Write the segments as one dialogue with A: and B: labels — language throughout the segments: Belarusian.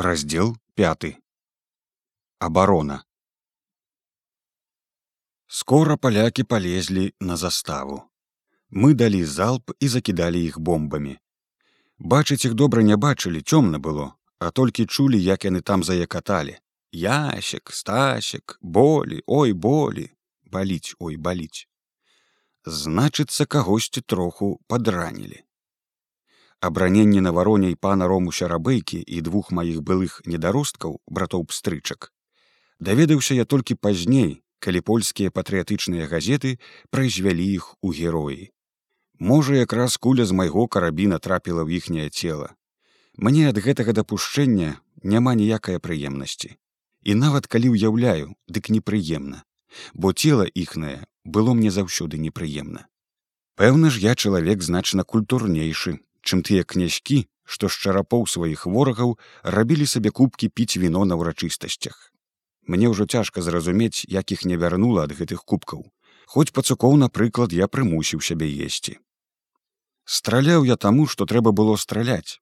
A: раздел 5 оборона скоро палякі полезлі на заставу мы далі залп і закідалі іх бомбамі бачыць іх добра не бачылі цёмна было а толькі чулі як яны там заякаталі ящик стасик болі ой болі баліць ой баліць значыцца кагосьці троху падранілі Абраненне на вароняй пана рому шарабейкі і двух маіх былых недаросткаў братоў пстрычак даведаўся я толькі пазней калі польскія патрыятычныя газеты прайзвялі іх у героі можа якраз куля з майго карабіна трапіла ў іхняе цела. Мне ад гэтага дапушчэння няма ніякай прыемнасці. І нават калі ўяўляю дык непрыемна бо цела іхнае было мне заўсёды непрыемна. Пэўна ж я чалавек значна культурнейшы чым тыя князькі, што з чарапоў сваіх ворагаў рабілі сабе кубкі піць віно на ўрачыстасцях. Мне ўжо цяжка зразумець, як іх не вярнула ад гэтых кубкаў. Хоць пацукоў, напрыклад, я прымусіў сябе есці. Страляў я таму, што трэба было страляць.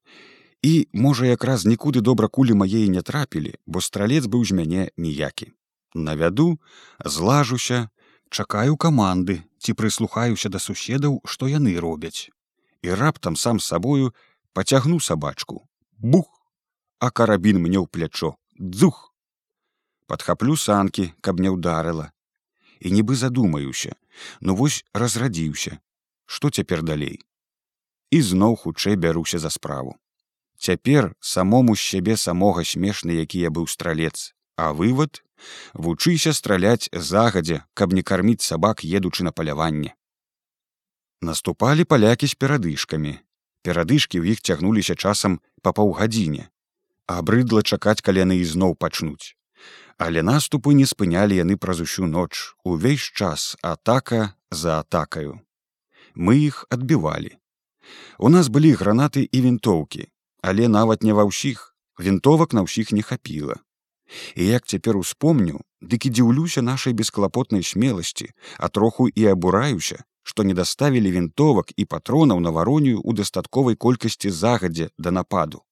A: І, можа, якраз нікуды добра кулі мае не трапілі, бо стралец быў з мяне ніякі. Навяду, злажуся, чакаю каманды ці прыслухаюся да суседаў, што яны робяць і раптам сам сабою пацягну сабачку. Бух! А карабін мне ў плячо. Дзух! Подхаплю санкі каб не ўдарыла. І нібы задумаюся. Ну вось разрадзіўся. Што цяпер далей? І зноў хутчэй бяруся за справу. Цяпер самому з сябе самога смешны які я быў стралец. А вывод вучыся страляць загадзя каб не карміць сабак едучы на паляванне наступалі палякі з перадышкамі. Перадышкі ў іх цягнуліся часам па паўгадзіне. Абрыдла чакаць калі яны ізноў пачнуць. Але наступы не спынялі яны праз усю ноч увесь час атака за атакаю. Мы іх адбівалі. У нас былі гранаты і вінтоўкі але нават не ва ўсіх вінтовак на ўсіх не хапіла. І як цяпер успомню дык і дзіўлюся нашай бесклапотнай смеласці а троху і абураюся што не даставілі вінтовак і патронаў на варонію ў дастатковай колькасці загадзя да нападу.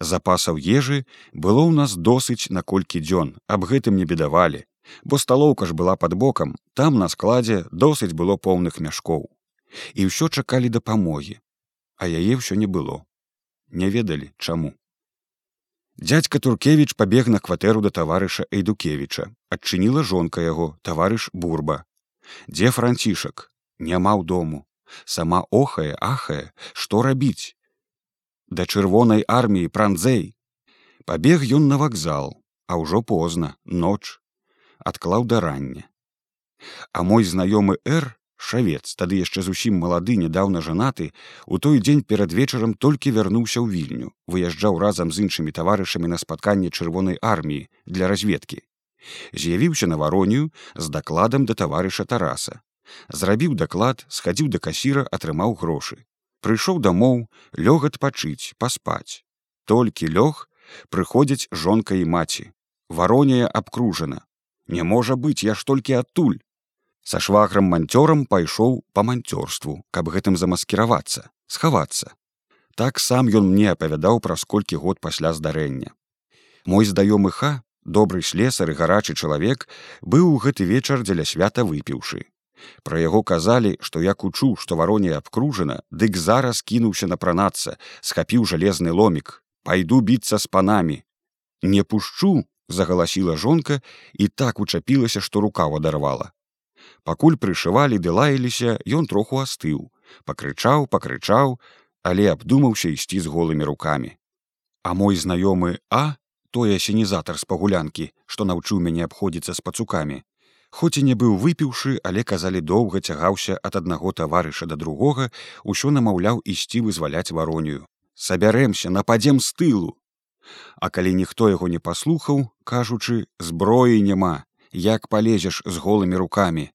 A: Запасаў ежы было ў нас досыць на колькі дзён, аб гэтым не бедавалі, бо сталоўка ж была пад бокам, там на складзе досыць было поўных мяшкоў. І ўсё чакалі дапамогі, а яе ўсё не было. Не ведалі, чаму. Дядзька Туркевіч пабег на кватэру да таварыша Эйдукевіча, адчыніла жонка яго, таварыш бурба. Дзе францішак, няма ў дому. Сама охае ахае што рабіць? Да чырвонай арміі пранзэй. Пабег ён на вакзал а ўжо позна ноч. Адклаў да рання. А мой знаёмы р шавец тады яшчэ зусім малады нядаўна жанаты у той дзень перад вечарам толькі вярнуўся ў вільню выязджаў разам з іншымі таварышамі на спатканне чырвонай арміі для разведкі. З'явіўся на варонію з дакладам да таварыша тараса зрабіў даклад схадзіў да касіра атрымаў грошы. Прыйшоў дамоў лёг адпачыць паспаць. Толькі лёг прыходзяць жонка і маці. Варонія абкружана. Не можа быць я ж толькі адтуль. Са шваграм манцёрам пайшоў па манцёрству каб гэтым замаскіравацца схавацца. Так сам ён мне апавядаў праз колькі год пасля здарэння. Мой знаёмы ха добрый слесар і гарачы чалавек быў у гэты вечар дзеля свята выпіўшы Пра яго казалі, што як учу, што вароне абкружана, дык зараз кінуўся напранацца, схапіў жалезны ломік, пайду біцца з панамі. Не пушчу, загаласіла жонка і так учапілася, што рукава дарвала. Пакуль прышывалі ды лаяліся, ён троху астыў, пакрычаў, пакрычаў, але абдумаўся ісці з голымі рукамі. А мой знаёмы А, той асенізатар з пагулянкі, што наўчыў мяне абходзіцца з пацукамі, Хоць і не быў выпіўшы, але казалі доўга цягаўся ад аднаго таварыша да другога, усё намаўляў ісці вызваляць варонію. Сабярэмся, нападзем з тылу. А калі ніхто яго не паслухаў, кажучы, зброі няма, як палезеш з голымі рукамі.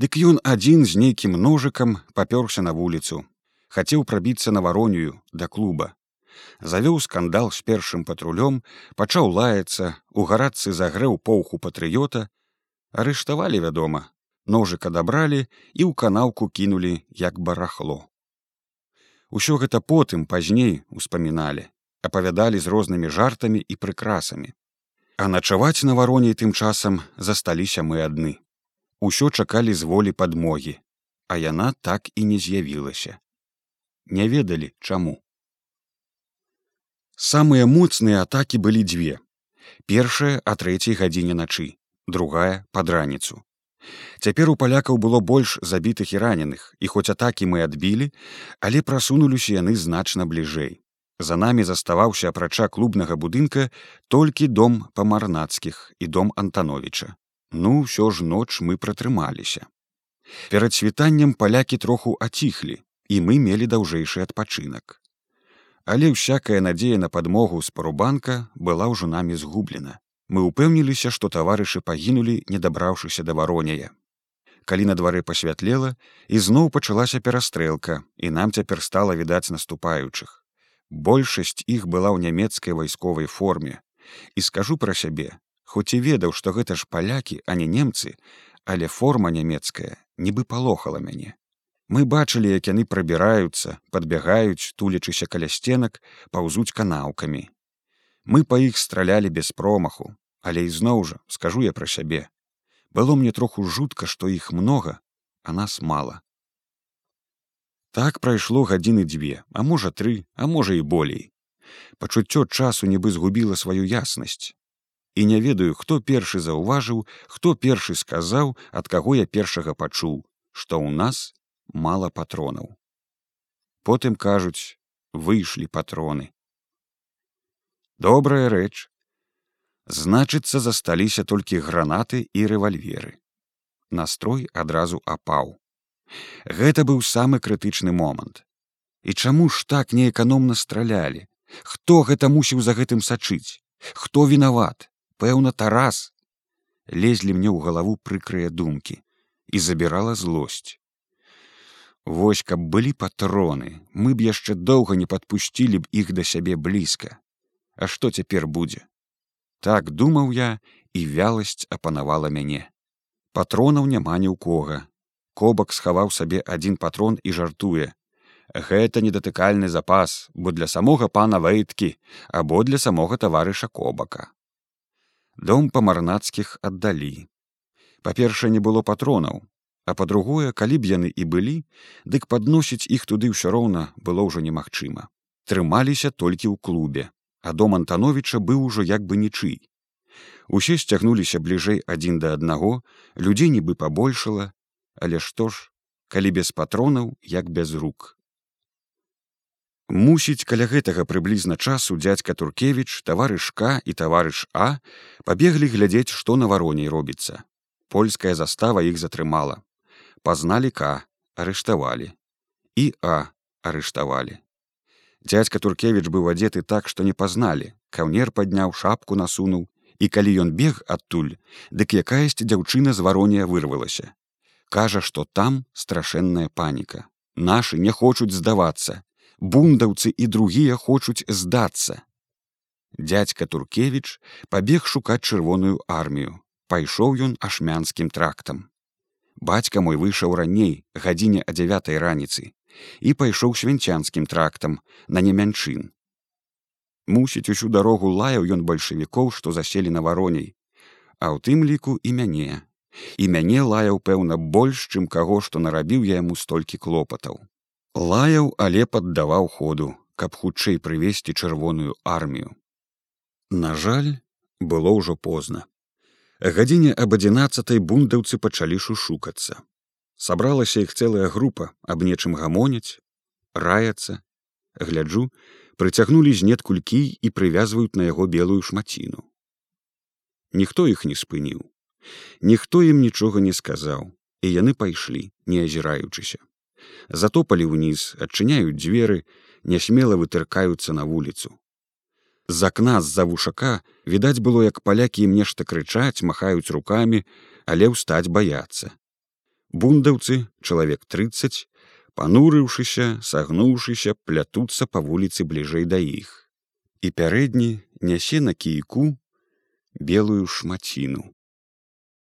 A: Дык ён адзін з нейкім ножыкам папёрся на вуліцу, хацеў прабіцца на варонію да клуба. Завёў скандал з першым патрулём, пачаў лаяцца, у гарадцы загрэў поўху патрыёта, арыштавалі вядома ножык адабралі і ў канаўку кінулі як барахло усё гэта потым пазней успаміналі апавядалі з рознымі жартамі і прыкрасамі. А начаваць на вароней тым часам засталіся мы адны. Усё чакалі з волі падмогі, а яна так і не з'явілася. Не ведалі, чаму. Самыя моцныя атакі былі дзве. Першая а трэцяй гадзіне начы, другая пад раніцу. Цяпер у палякаў было больш забітых і раненых, і хоць атакі мы адбілі, але прасунуліся яны значна бліжэй. За намі заставаўся апрача клубнага будынка толькі дом памарнацкіх і дом Антановича. Ну ўсё ж ноч мы пратрымаліся. Перад світаннем палякі троху аціхлі, і мы мелі даўжэйшы адпачынак. Але ўсякая надзея на падмогу з парубанка была ўжо намі згублена. Мы ўпэўніліся, што таварышы пагінулі, не дабраўшыся да варонея. Калі на дварэ пасвятлела, ізноў пачалася перастрэлка, і нам цяпер стала відаць наступаючых. Большасць іх была ў нямецкай вайсковай форме. І скажу пра сябе, хоць і ведаў, што гэта ж палякі, а не немцы, але форма нямецкая нібы палохала мяне. Мы бачылі, як яны прабіраюцца, падбягаюць, тулячыся каля сценак, паўзуць канаўкамі. Мы па іх стралялі без промаху, але ізноў жа скажу я пра сябе. Было мне троху жутка, што іх многа, а нас мала. Так прайшло гадзіны дзве, а можа тры, а можа і болей. Пачуццё часу нібы згубіла сваю яснасць. І не ведаю, хто першы заўважыў, хто першы сказаў, ад каго я першага пачуў, што ў нас мала патронаў. Потым кажуць, выйшлі патроны. Добрая рэч. Значыцца, засталіся толькі гранаты і рэвальверы. Настрой адразу апаў. Гэта быў самы крытычны момант. І чаму ж так неэканомна стралялі? Хто гэта мусіў за гэтым сачыць? Хто вінават? Пэўна, тарас. Лезлі мне ў галаву прыкрыя думкі і забірала злосць. Вось каб былі патроны, мы б яшчэ доўга не падпусцілі б іх да сябе блізка. А што цяпер будзе? Так думаў я, і вяласць апанавала мяне. Патронаў няма ні ў кога, кобак схаваў сабе адзін патрон і жартуе. Гэта недатыкальны запас бо для самога пана вэйткі або для самога таварыша кобака дом памарнацкіх аддалі. Па-першае не было патронаў. А па-другое калі б яны і былі дык падносіць іх туды ўсё роўна было ўжо немагчыма. Трымаліся толькі ў клубе а дом антановича быў ужо як бы нічый. Усе сцягнуліся бліжэй адзін да аднаго людзей нібы пабольшала. Але што ж калі без патронаў як без рук. Мусіць каля гэтага прыблізна часу дядзька туркевич таварышка і таварыш а пабеглі глядзець што на вароней робіцца. Польская застава іх затрымала. Пазналі к арыштавалі. І а арыштавалі дядзька туркевич быў адзеты так што не пазналі каўнер падняў шапку насунуў і калі ён бег адтуль дык якаясь дзяўчына з варонія вырвалася кажа, што там страшэнная паніка. Нашы не хочуць здавацца. Бундаўцы і другія хочуць здацца. Дядзька Туркевіч пабег шукаць чырвоную армію. Пайшоў ён ашмянскім трактам. Бацька мой выйшаў раней гадзіне а дзявятай раніцы і пайшоў свянцянскім трактам на немянчын. Мусіць усю дарогу лаяў ён бальшавікоў, што заселі на вароней, а ў тым ліку і мяне. І мяне лаяў пэўна больш чым каго што нарабіў я яму столькі клопатаў. Лаяў але паддаваў ходу каб хутчэй прывесці чырвоную армію. На жаль было ўжо позна. Гадзіне аб адзінацатай бундаўцы пачалі шушукацца сабралася іх цэлая група аб нечым гамоняць раяцца гляджу прыцягнулі знет кулькі і прывязваюць на яго белую шмаціну ніхто іх не спыніў Ніхто ім нічога не сказаў, і яны пайшлі, не азіраючыся. Затопалі ўніз, адчыняюць дзверы, нясмела вытыркаюцца на вуліцу. З акна з-за вушака відаць было, як палякі ім нешта крычаць, махаюць рукамі, але ўстаць баяцца. Бундаўцы, чалавек 30, панурыўшыся, сагнуўшыся, плятуцца па вуліцы бліжэй да іх. І пярэдні нясе на кійку белую шмаціну.